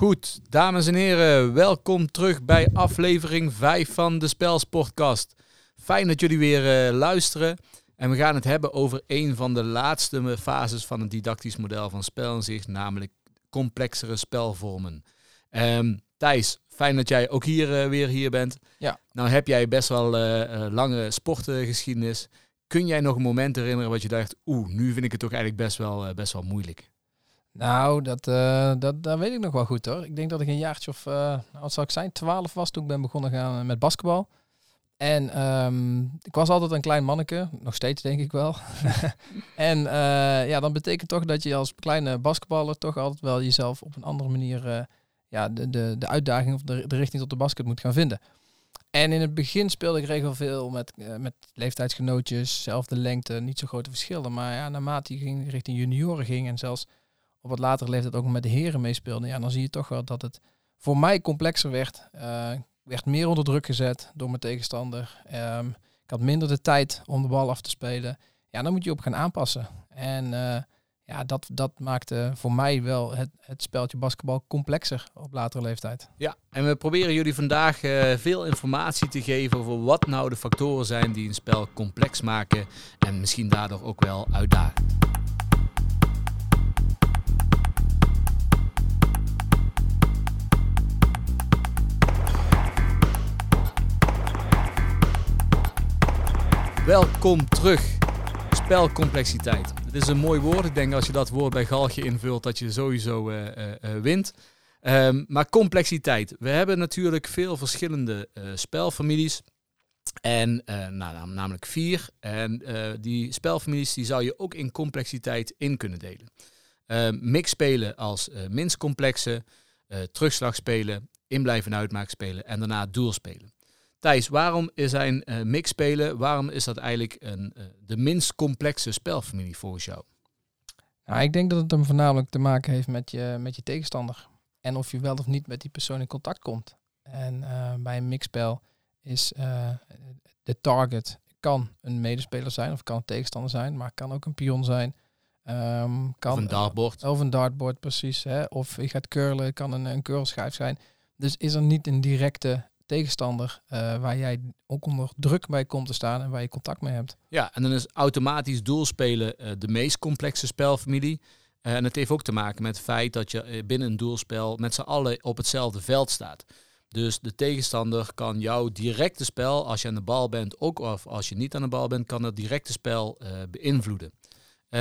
Goed, dames en heren, welkom terug bij aflevering 5 van de Spelsportcast. Fijn dat jullie weer uh, luisteren. En we gaan het hebben over een van de laatste fases van het didactisch model van spel in zich, namelijk complexere spelvormen. Um, Thijs, fijn dat jij ook hier uh, weer hier bent. Ja. Nou heb jij best wel uh, lange sportgeschiedenis. Kun jij nog een moment herinneren wat je dacht, oeh, nu vind ik het toch eigenlijk best wel, best wel moeilijk? Nou, dat, uh, dat, dat weet ik nog wel goed hoor. Ik denk dat ik een jaartje of, wat zal ik zijn, 12 was toen ik ben begonnen gaan met basketbal. En um, ik was altijd een klein manneke, nog steeds denk ik wel. en ja, dan betekent toch dat je als kleine basketballer toch altijd wel jezelf op een andere manier ja, de, de, de uitdaging of de, de richting tot de basket moet gaan vinden. En in het begin speelde ik regel veel met, met leeftijdsgenootjes, zelfde lengte, niet zo grote verschillen. Maar ja, naarmate je ging richting junioren ging en zelfs op wat later leeftijd ook met de heren meespeelde, ja, dan zie je toch wel dat het voor mij complexer werd. Uh, werd meer onder druk gezet door mijn tegenstander. Um, ik had minder de tijd om de bal af te spelen. Ja, dan moet je op gaan aanpassen. En uh, ja, dat, dat maakte voor mij wel het, het speltje basketbal complexer op latere leeftijd. Ja, en we proberen jullie vandaag uh, veel informatie te geven over wat nou de factoren zijn die een spel complex maken en misschien daardoor ook wel uitdagen. Welkom terug. Spelcomplexiteit. Het is een mooi woord. Ik denk als je dat woord bij Galgje invult, dat je sowieso uh, uh, wint. Um, maar complexiteit. We hebben natuurlijk veel verschillende spelfamilies. En nou, namelijk vier. En die spelfamilies die zou je ook in complexiteit in kunnen delen. Ehm, mixspelen als minst complexe, terugslagspelen, inblijven en uitmaakspelen en daarna doelspelen. Thijs, waarom zijn uh, mixspelen, waarom is dat eigenlijk een, uh, de minst complexe spelfamilie volgens jou? Nou, ik denk dat het hem voornamelijk te maken heeft met je, met je tegenstander. En of je wel of niet met die persoon in contact komt. En uh, bij een mixspel is de target kan een medespeler zijn of kan een tegenstander zijn, maar kan ook een pion zijn. Um, kan, of een dartboard. Of een dartboard, precies. Hè? Of je gaat curlen, kan een, een curlschijf zijn. Dus is er niet een directe tegenstander uh, waar jij ook onder druk bij komt te staan en waar je contact mee hebt. Ja, en dan is automatisch doelspelen uh, de meest complexe spelfamilie. Uh, en het heeft ook te maken met het feit dat je binnen een doelspel met z'n allen op hetzelfde veld staat. Dus de tegenstander kan jouw directe spel, als je aan de bal bent, ook of als je niet aan de bal bent, kan dat directe spel beïnvloeden.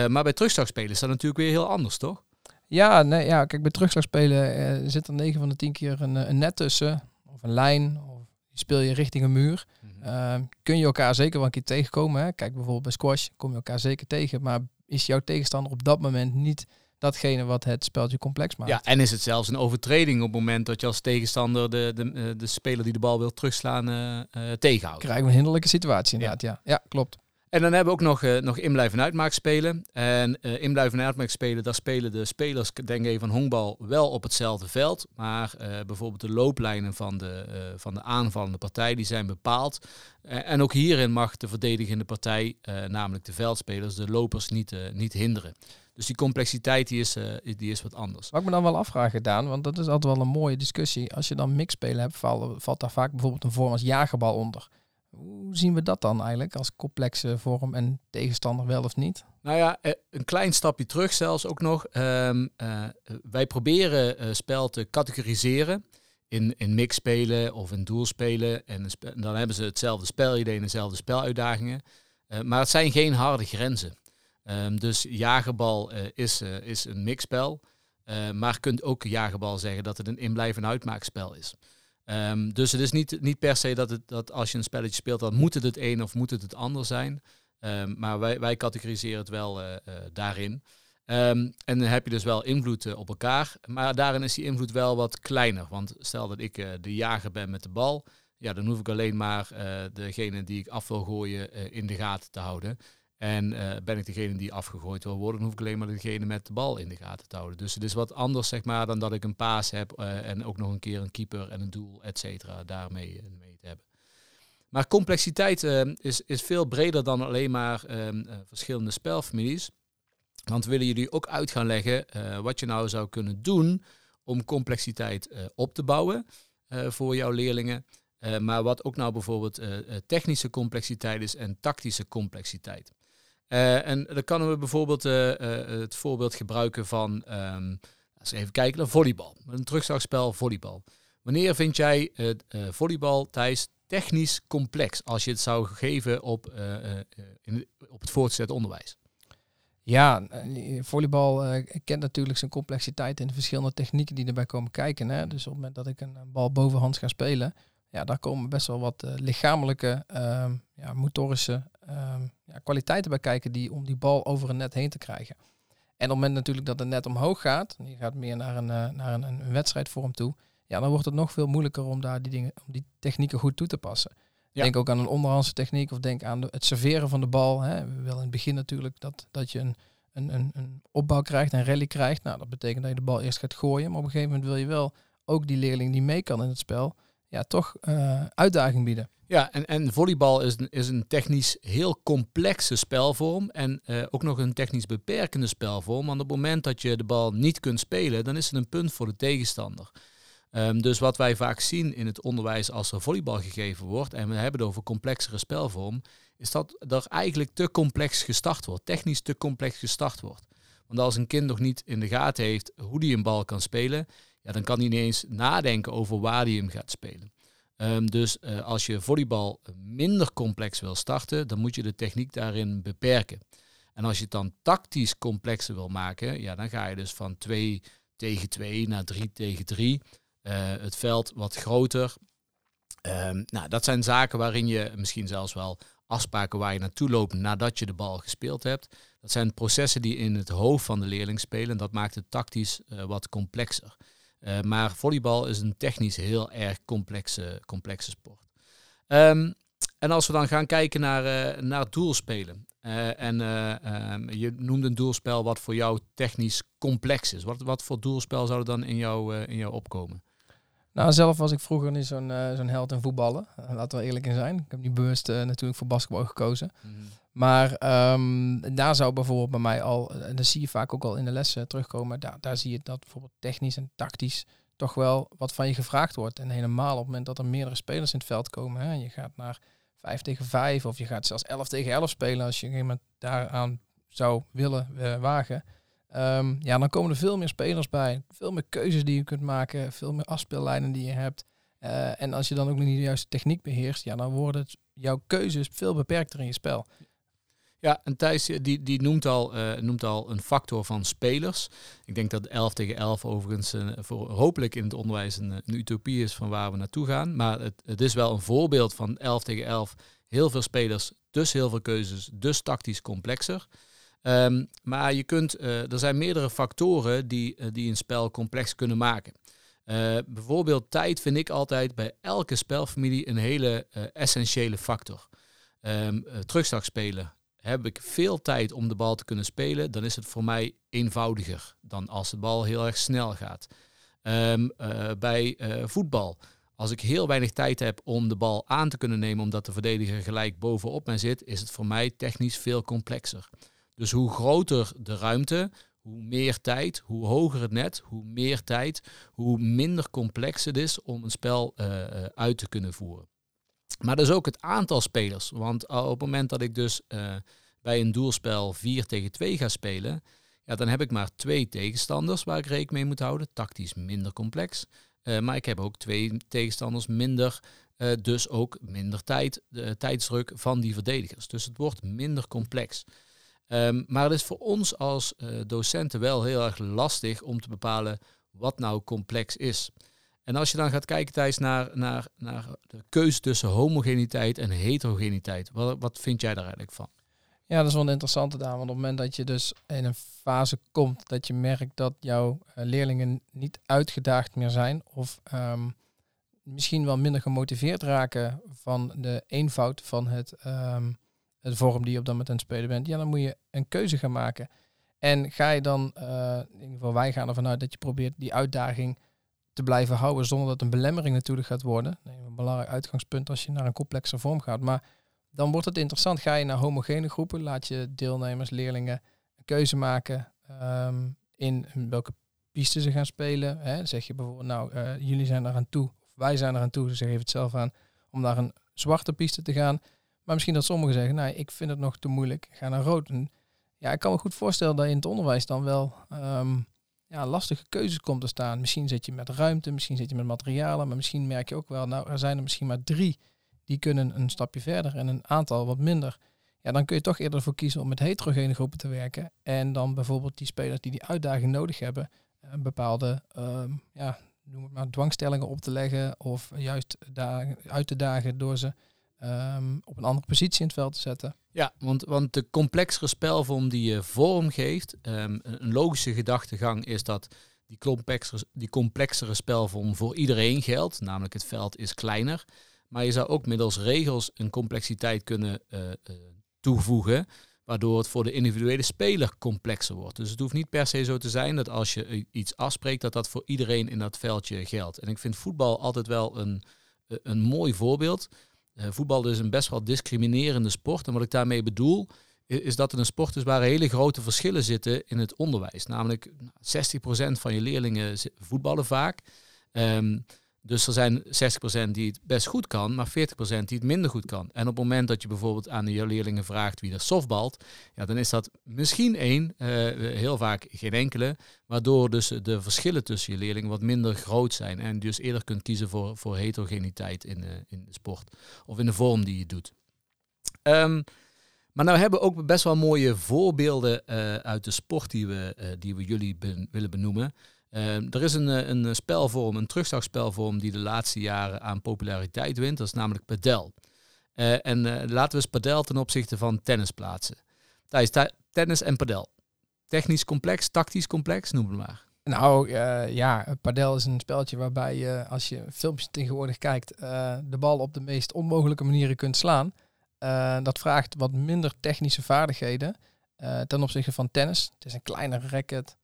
maar bij terugslagspelen is dat natuurlijk weer heel anders, toch? Ja, nee, ja kijk, bij terugslagspelen zit er 9 van de 10 keer een, een net tussen of een lijn, of speel je richting een muur. Mm -hmm. kun je elkaar zeker wel een keer tegenkomen. Hè? Kijk bijvoorbeeld bij squash, kom je elkaar zeker tegen. Maar is jouw tegenstander op dat moment niet datgene wat het speltje complex maakt? Ja, en is het zelfs een overtreding op het moment dat je als tegenstander de, de, eh, de speler die de bal wil terugslaan uh, uh, tegenhoudt? Krijgen we een hinderlijke situatie inderdaad, ja. Ja, ja klopt. En dan hebben we ook nog, uh, nog inblijven en uitmaakspelen. En uh, inblijven en uitmaakspelen, daar spelen de spelers, denk even van honkbal, wel op hetzelfde veld. Maar uh, bijvoorbeeld de looplijnen van de, van de aanvallende partij, die zijn bepaald. en ook hierin mag de verdedigende partij, namelijk de veldspelers, de lopers niet, niet hinderen. Dus die complexiteit die is, die is wat anders. Wat ik me dan wel afvraag gedaan, want dat is altijd wel een mooie discussie. Als je dan mixspelen hebt, valt, valt daar vaak bijvoorbeeld een vorm als jagerbal onder. Hoe zien we dat dan eigenlijk als complexe vorm en tegenstander wel of niet? Nou ja, een klein stapje terug zelfs ook nog. Um, uh, wij proberen uh, spel te categoriseren in, in mixspelen of in doelspelen. En dan hebben ze hetzelfde spelidee en dezelfde speluitdagingen. Maar het zijn geen harde grenzen. Um, dus jagerbal is, is een mixspel. maar kunt ook jagerbal zeggen dat het een inblijf- en uitmaakspel is. Um, dus het is niet, niet per se dat, het, dat als je een spelletje speelt, dan moet het het een of moet het het ander zijn. Um, maar wij, wij categoriseren het wel uh, uh, daarin. Um, en dan heb je dus wel invloed uh, op elkaar. Maar daarin is die invloed wel wat kleiner. Want stel dat ik de jager ben met de bal. Ja, dan hoef ik alleen maar degene die ik af wil gooien in de gaten te houden. En uh, ben ik degene die afgegooid wil worden, dan hoef ik alleen maar degene met de bal in de gaten te houden. Dus het is wat anders zeg maar, dan dat ik een paas heb uh, en ook nog een keer een keeper en een doel, et cetera, daarmee mee te hebben. Maar complexiteit is, is veel breder dan alleen maar verschillende spelfamilies. Want we willen jullie ook uit gaan leggen wat je nou zou kunnen doen om complexiteit op te bouwen voor jouw leerlingen. maar wat ook nou bijvoorbeeld technische complexiteit is en tactische complexiteit. En dan kunnen we bijvoorbeeld het voorbeeld gebruiken van, um, als we even kijken naar volleybal. Een terugslagspel volleybal. Wanneer vind jij volleybal, Thijs, technisch complex als je het zou geven op, in, op het voortgezet onderwijs? Ja, eh, volleybal kent natuurlijk zijn complexiteit in de verschillende technieken die erbij komen kijken. Hè. Dus op het moment dat ik een, bal bovenhands ga spelen, ja, daar komen best wel wat lichamelijke, uh, ja, motorische ehm, ja, kwaliteiten bij kijken die, om die bal over een net heen te krijgen. En op het moment natuurlijk dat het net omhoog gaat, je gaat meer naar een, naar een, een wedstrijdvorm toe, ja, dan wordt het nog veel moeilijker om daar die dingen, om die technieken goed toe te passen. Denk ook aan een onderhandse techniek of denk aan het serveren van de bal. Hè. We willen in het begin natuurlijk dat, dat je een, een, een, een opbouw krijgt, een rally krijgt. Nou, dat betekent dat je de bal eerst gaat gooien. Maar op een gegeven moment wil je wel ook die leerling die mee kan in het spel, ja, toch uh, uitdaging bieden. Ja, en, en volleybal is, is een technisch heel complexe spelvorm en uh, ook nog een technisch beperkende spelvorm. Want op het moment dat je de bal niet kunt spelen, dan is het een punt voor de tegenstander. Um, dus wat wij vaak zien in het onderwijs als er volleybal gegeven wordt, en we hebben het over complexere spelvorm, is dat er eigenlijk te complex gestart wordt, technisch te complex gestart wordt. Want als een kind nog niet in de gaten heeft hoe hij een bal kan spelen, ja, dan kan hij niet eens nadenken over waar hij hem gaat spelen. Um, dus uh, als je volleybal minder complex wil starten, dan moet je de techniek daarin beperken. En als je het dan tactisch complexer wil maken, ja, dan ga je dus van 2 tegen 2 naar 3 tegen 3. Eh, het veld wat groter. Um, nou, dat zijn zaken waarin je misschien zelfs wel afspraken waar je naartoe loopt nadat je de bal gespeeld hebt. Dat zijn processen die in het hoofd van de leerling spelen. Dat maakt het tactisch uh, wat complexer. Uh, maar volleybal is een technisch heel erg complexe, complexe sport. Um, en als we dan gaan kijken naar, uh, naar doelspelen. en um, je noemde een doelspel wat voor jou technisch complex is. Wat, wat voor doelspel zou er dan in jou, in jou opkomen? Nou, zelf was ik vroeger niet zo'n uh, zo'n held in voetballen. Uh, laten we eerlijk in zijn. Ik heb niet bewust uh, natuurlijk voor basketbal gekozen. Mm -hmm. Maar um, daar zou bijvoorbeeld bij mij al, en dat zie je vaak ook al in de lessen terugkomen, daar, daar zie je dat bijvoorbeeld technisch en tactisch toch wel wat van je gevraagd wordt. En helemaal op het moment dat er meerdere spelers in het veld komen, hè, je gaat naar 5 tegen 5 of je gaat zelfs 11 tegen 11 spelen als je moment daaraan zou willen wagen Um, ja, dan komen er veel meer spelers bij. Veel meer keuzes die je kunt maken. Veel meer afspeellijnen die je hebt. Uh, en als je dan ook niet de juiste techniek beheerst, ja, dan worden jouw keuzes veel beperkter in je spel. Ja, en Thijs die, die noemt, al, uh, noemt al een factor van spelers. Ik denk dat 11 tegen 11 overigens voor, hopelijk in het onderwijs een, een, utopie is van waar we naartoe gaan. Maar het, het is wel een voorbeeld van 11 tegen 11. Heel veel spelers, dus heel veel keuzes, dus tactisch complexer. Um, maar je kunt, uh, er zijn meerdere factoren die, uh, die een spel complex kunnen maken. Uh, bijvoorbeeld tijd vind ik altijd bij elke spelfamilie een hele essentiële factor. Um, terugslagspelen. Heb ik veel tijd om de bal te kunnen spelen, dan is het voor mij eenvoudiger dan als de bal heel erg snel gaat. Um, bij voetbal. Als ik heel weinig tijd heb om de bal aan te kunnen nemen omdat de verdediger gelijk bovenop mij zit, is het voor mij technisch veel complexer. Dus hoe groter de ruimte, hoe meer tijd, hoe hoger het net, hoe meer tijd, hoe minder complex het is om een spel uh, uit te kunnen voeren. Maar dat is ook het aantal spelers. Want op het moment dat ik dus bij een doelspel 4 tegen 2 ga spelen, ja, dan heb ik maar twee tegenstanders waar ik rekening mee moet houden. Tactisch minder complex. Maar ik heb ook twee tegenstanders minder, dus ook minder tijd, de tijdsdruk van die verdedigers. Dus het wordt minder complex. Um, maar het is voor ons als uh, docenten wel heel erg lastig om te bepalen wat nou complex is. En als je dan gaat kijken Thijs naar, naar, naar de keuze tussen homogeniteit en heterogeniteit, wat, wat vind jij daar eigenlijk van? Ja, dat is wel een interessante daar. Want op het moment dat je dus in een fase komt dat je merkt dat jouw uh, leerlingen niet uitgedaagd meer zijn of um, misschien wel minder gemotiveerd raken van de eenvoud van het um, de vorm die je op dat moment aan het spelen bent, ja, dan moet je een keuze gaan maken. En ga je dan, uh, in ieder geval wij gaan ervan uit dat je probeert die uitdaging te blijven houden zonder dat een belemmering natuurlijk gaat worden. Een belangrijk uitgangspunt als je naar een complexe vorm gaat. Maar dan wordt het interessant. Ga je naar homogene groepen, laat je deelnemers, leerlingen een keuze maken um, in welke piste ze gaan spelen. Hè. Zeg je bijvoorbeeld, nou, eh, jullie zijn er aan toe, of wij zijn er aan toe, ze geven het zelf aan, om naar een zwarte piste te gaan. Maar misschien dat sommigen zeggen, nou, ik vind het nog te moeilijk, ga naar rood. En ja, ik kan me goed voorstellen dat in het onderwijs dan wel ehm, ja, lastige keuzes komt te staan. Misschien zit je met ruimte, misschien zit je met materialen, maar misschien merk je ook wel, nou, er zijn er misschien maar drie die kunnen een stapje verder en een aantal wat minder. Ja, dan kun je toch eerder voor kiezen om met heterogene groepen te werken. En dan bijvoorbeeld die spelers die die uitdaging nodig hebben, een eh, bepaalde ehm, ja, noem het maar, dwangstellingen op te leggen of juist dagen, uit te dagen door ze ehm, op een andere positie in het veld te zetten. Ja, want, want de complexere spelvorm die je vorm geeft, um, een logische gedachtegang is dat die complexere, die complexere spelvorm voor iedereen geldt, namelijk het veld is kleiner. Maar je zou ook middels regels een complexiteit kunnen uh, toevoegen, waardoor het voor de individuele speler complexer wordt. Dus het hoeft niet per se zo te zijn dat als je iets afspreekt, dat dat voor iedereen in dat veldje geldt. En ik vind voetbal altijd wel een, een mooi voorbeeld. Uh, voetbal is een best wel discriminerende sport. En wat ik daarmee bedoel, is dat het een sport is waar hele grote verschillen zitten in het onderwijs. Namelijk 60% van je leerlingen voetballen vaak. Um, dus er zijn 60% die het best goed kan, maar 40% die het minder goed kan. En op het moment dat je bijvoorbeeld aan je leerlingen vraagt wie er softbalt, ja, dan is dat misschien één, uh, heel vaak geen enkele, waardoor dus de verschillen tussen je leerlingen wat minder groot zijn. En dus eerder kunt kiezen voor, voor heterogeniteit in, uh, in de sport of in de vorm die je doet. Um, maar nou hebben we ook best wel mooie voorbeelden uh, uit de sport die we, die we jullie willen benoemen. Ehm, er is een, eh, een spelvorm, een terugslagspelvorm die de laatste jaren aan populariteit wint. Dat is namelijk padel. Uh, en uh, laten we eens padel ten opzichte van tennis plaatsen. Thijs, tennis en padel. Technisch complex, tactisch complex, noem het maar. Nou ja, padel is een spelletje waarbij je, als je filmpjes tegenwoordig kijkt, de bal op de meest onmogelijke manieren kunt slaan. dat vraagt wat minder technische vaardigheden ten opzichte van tennis. Het is een kleinere racket.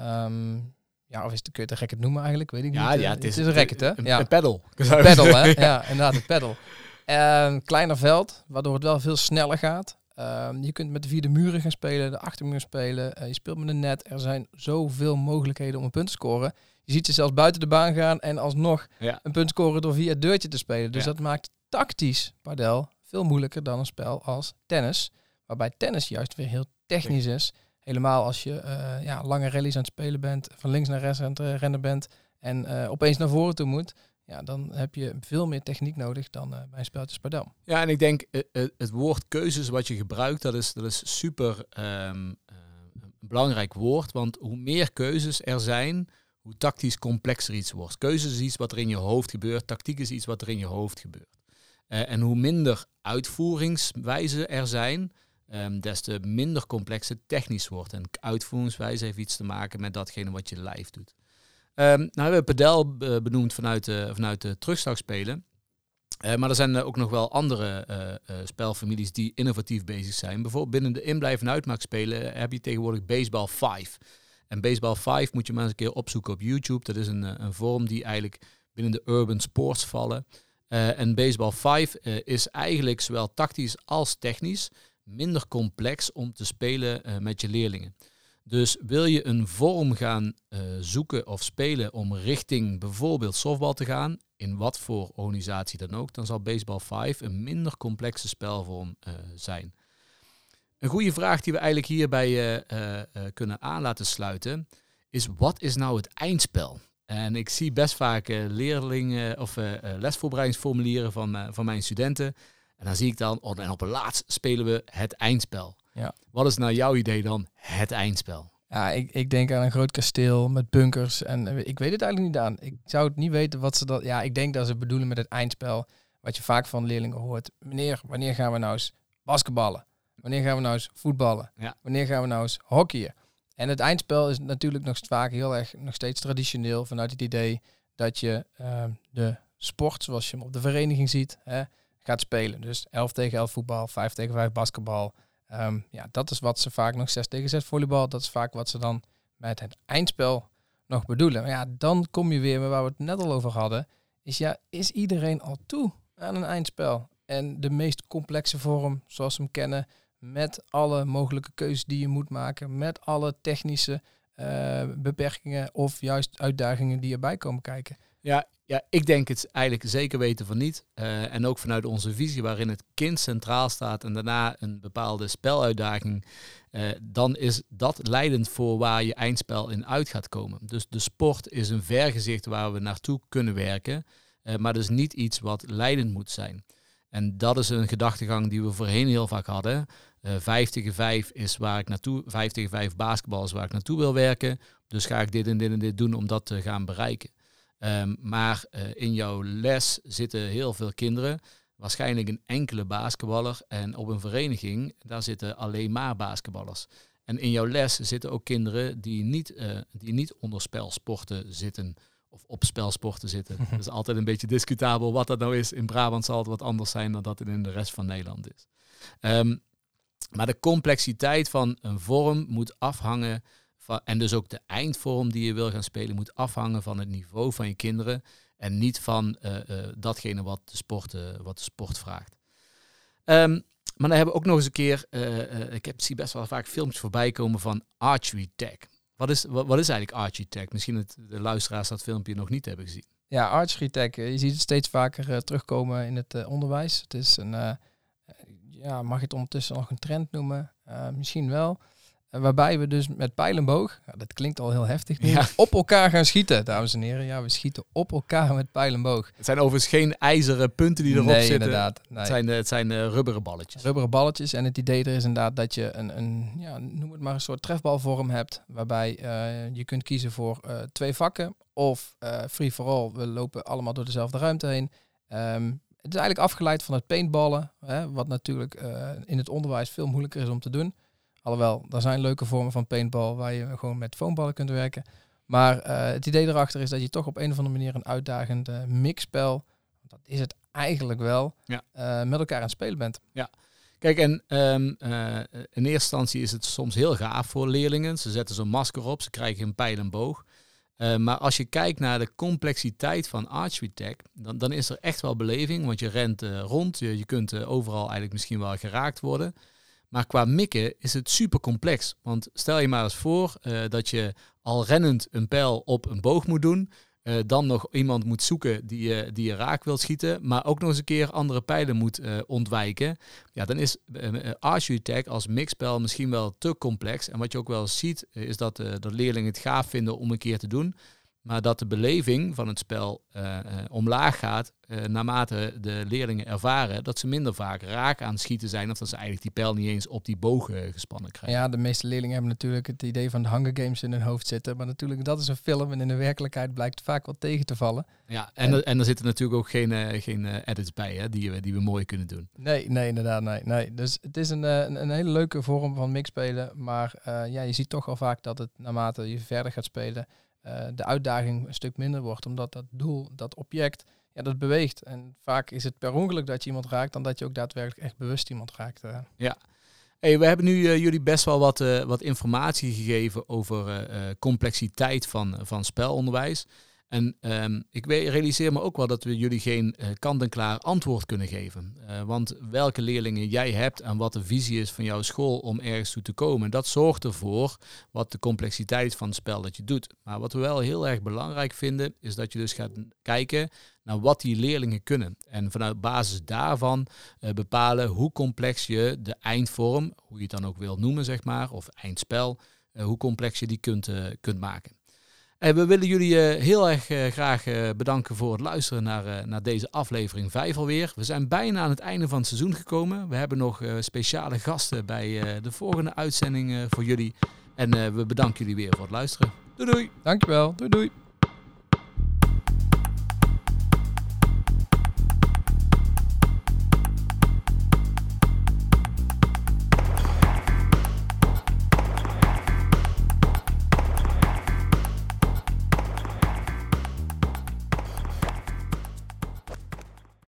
Um, ja, of is het, kun je het racket noemen eigenlijk? Weet ik ja, niet. Ja, het is, het is een racket, hè? Een, ja. een pedal. Een pedal, hè? Ja, inderdaad, een pedal. Een kleiner veld, waardoor het wel veel sneller gaat. Um, je kunt met de vierde muren gaan spelen, de achtermuur spelen. Uh, je speelt met een net. Er zijn zoveel mogelijkheden om een punt te scoren. Je ziet ze zelfs buiten de baan gaan en alsnog ja. een punt scoren door via het deurtje te spelen. Dus ja. dat maakt tactisch padel veel moeilijker dan een spel als tennis. Waarbij tennis juist weer heel technisch is. Helemaal als je uh, ja, lange rallies aan het spelen bent, van links naar rechts aan het uh, rennen bent en uh, opeens naar voren toe moet. Ja, dan heb je veel meer techniek nodig dan bij een speltje padel. Ja, en ik denk het woord keuzes wat je gebruikt, dat is, dat is super een belangrijk woord. Want hoe meer keuzes er zijn, hoe tactisch complexer iets wordt. Keuzes is iets wat er in je hoofd gebeurt, tactiek is iets wat er in je hoofd gebeurt. en hoe minder uitvoeringswijzen er zijn, um, des te minder complex het technisch wordt. En uitvoeringswijze heeft iets te maken met datgene wat je lijf doet. Um, nou hebben we padel benoemd vanuit de, vanuit de terugslagspelen. Uh, maar er zijn ook nog wel andere spelfamilies die innovatief bezig zijn. Bijvoorbeeld binnen de inblijven uitmaakspelen heb je tegenwoordig Baseball 5. En Baseball 5 moet je maar eens een keer opzoeken op YouTube. Dat is een, een vorm die eigenlijk binnen de urban sports vallen. en Baseball 5 is eigenlijk zowel tactisch als technisch minder complex om te spelen uh, met je leerlingen. Dus wil je een vorm gaan uh, zoeken of spelen om richting bijvoorbeeld softbal te gaan, in wat voor organisatie dan ook, dan zal Baseball 5 een minder complexe spelvorm uh, zijn. Een goede vraag die we eigenlijk hierbij kunnen aan laten sluiten is: wat is nou het eindspel? En ik zie best vaak leerlingen of lesvoorbereidingsformulieren van, van mijn studenten en dan zie ik dan, oh, en op het laatst spelen we het eindspel. Ja. Wat is nou jouw idee dan, het eindspel? Ja, ik, ik denk aan een groot kasteel met bunkers. En eh, ik weet het eigenlijk niet aan. Ik zou het niet weten wat ze dat. Ja, ik denk dat ze bedoelen met het eindspel. Wat je vaak van leerlingen hoort. Meneer, wanneer gaan we nou eens basketballen? Wanneer gaan we nou eens voetballen? Ja. Wanneer gaan we nou eens hockeyen? En het eindspel is natuurlijk nog vaak heel erg nog steeds traditioneel vanuit het idee dat je uh, de sport zoals je hem op de vereniging ziet, hè, gaat spelen. Dus 11 tegen 11 voetbal, 5 tegen 5 basketbal. Um, ja, dat is wat ze vaak nog 6 tegen 6 volleybal. Dat is vaak wat ze dan met het eindspel nog bedoelen. Maar ja, dan kom je weer met waar we het net al over hadden. Is ja, is iedereen al toe aan een eindspel? En de meest complexe vorm, zoals we hem kennen, met alle mogelijke keuzes die je moet maken, met alle technische beperkingen of juist uitdagingen die erbij komen kijken? Ja, ja, ik denk het eigenlijk zeker weten van niet. Uh, en ook vanuit onze visie waarin het kind centraal staat en daarna een bepaalde speluitdaging, uh, dan is dat leidend voor waar je eindspel in uit gaat komen. Dus de sport is een vergezicht waar we naartoe kunnen werken, uh, maar dus niet iets wat leidend moet zijn. En dat is een gedachtegang die we voorheen heel vaak hadden. Uh, 5 tegen 5 is waar ik naartoe, 5 tegen 5 basketbal is waar ik naartoe wil werken. Dus ga ik dit en dit en dit doen om dat te gaan bereiken. Um, maar uh, in jouw les zitten heel veel kinderen, waarschijnlijk een enkele basketballer. En op een vereniging, daar zitten alleen maar basketballers. En in jouw les zitten ook kinderen die niet, uh, die niet onder spelsporten zitten of op spelsporten zitten. dat is altijd een beetje discutabel wat dat nou is. In Brabant zal het wat anders zijn dan dat het in de rest van Nederland is. Um, maar de complexiteit van een vorm moet afhangen en dus ook de eindvorm die je wil gaan spelen moet afhangen van het niveau van je kinderen en niet van uh, uh, datgene wat de sport, uh, wat de sport vraagt. Um, maar dan hebben we ook nog eens een keer, ik heb, zie best wel vaak filmpjes voorbij komen van archery tag. Wat is, wat, is eigenlijk archery? Misschien het, de luisteraars dat filmpje nog niet hebben gezien. Ja, archery tag, je ziet het steeds vaker terugkomen in het onderwijs. Het is een, ja, mag je het ondertussen nog een trend noemen? misschien wel. Waarbij we dus met pijlenboog, ja, dat klinkt al heel heftig, nu, ja. op elkaar gaan schieten, dames en heren. Ja, we schieten op elkaar met pijlenboog. Het zijn overigens geen ijzeren punten die erop nee, zitten. Inderdaad, nee. Het zijn, het zijn uh, rubberen balletjes. Rubberen balletjes. En het idee er is inderdaad dat je een, een ja, noem het maar een soort trefbalvorm hebt. Waarbij uh, je kunt kiezen voor uh, twee vakken. Of free for all, we lopen allemaal door dezelfde ruimte heen. Um, het is eigenlijk afgeleid van het paintballen. Hè, wat natuurlijk in het onderwijs veel moeilijker is om te doen. Alhoewel, er zijn leuke vormen van paintball waar je gewoon met foamballen kunt werken. Maar uh, het idee erachter is dat je toch op een of andere manier een uitdagend uh, mixspel, dat is het eigenlijk wel, ja. uh, met elkaar aan het spelen bent. Ja. Kijk, en um, in eerste instantie is het soms heel gaaf voor leerlingen. Ze zetten zo'n masker op, ze krijgen een pijl en boog. maar als je kijkt naar de complexiteit van archery tag, dan, dan is er echt wel beleving. Want je rent rond, je, je kunt overal eigenlijk misschien wel geraakt worden. Maar qua mikken is het super complex. Want stel je maar eens voor uh, dat je al rennend een pijl op een boog moet doen. Uh, dan nog iemand moet zoeken die je, die je raak wil schieten. Maar ook nog eens een keer andere pijlen moet uh, ontwijken. Ja, dan is Archery Tag als mixspel misschien wel te complex. En wat je ook wel ziet, is dat, dat leerlingen het gaaf vinden om een keer te doen. Maar dat de beleving van het spel uh, uh, omlaag gaat uh, naarmate de leerlingen ervaren dat ze minder vaak raak aan het schieten zijn. Of dat ze eigenlijk die pijl niet eens op die boog gespannen krijgen. Ja, de meeste leerlingen hebben natuurlijk het idee van de Hunger Games in hun hoofd zitten. Maar natuurlijk, dat is een film en in de werkelijkheid blijkt vaak wat tegen te vallen. Ja, en, en, en er zitten natuurlijk ook geen, geen edits bij hè, die, we, die we mooi kunnen doen. Nee, nee, inderdaad. Nee, nee. Dus het is een, een, een hele leuke vorm van mixspelen. Maar ja, je ziet toch al vaak dat het naarmate je verder gaat spelen uh, de uitdaging een stuk minder wordt. Omdat dat doel, dat object, ja, dat beweegt. En vaak is het per ongeluk dat je iemand raakt, dan dat je ook daadwerkelijk echt bewust iemand raakt. Uh. Ja. Hey, we hebben nu uh, jullie best wel wat, wat informatie gegeven over complexiteit van, van spelonderwijs. En um, ik realiseer me ook wel dat we jullie geen uh, kant-en-klaar antwoord kunnen geven. Uh, want welke leerlingen jij hebt en wat de visie is van jouw school om ergens toe te komen, dat zorgt ervoor wat de complexiteit van het spel dat je doet. Maar wat we wel heel erg belangrijk vinden, is dat je dus gaat kijken naar wat die leerlingen kunnen. En vanuit basis daarvan uh, bepalen hoe complex je de eindvorm, hoe je het dan ook wil noemen, zeg maar, of eindspel, hoe complex je die kunt, kunt maken. We willen jullie uh, heel erg uh, graag uh, bedanken voor het luisteren naar, naar deze aflevering 5 alweer. We zijn bijna aan het einde van het seizoen gekomen. We hebben nog speciale gasten bij de volgende uitzending voor jullie. En we bedanken jullie weer voor het luisteren. Doei doei. Dankjewel. Doei doei.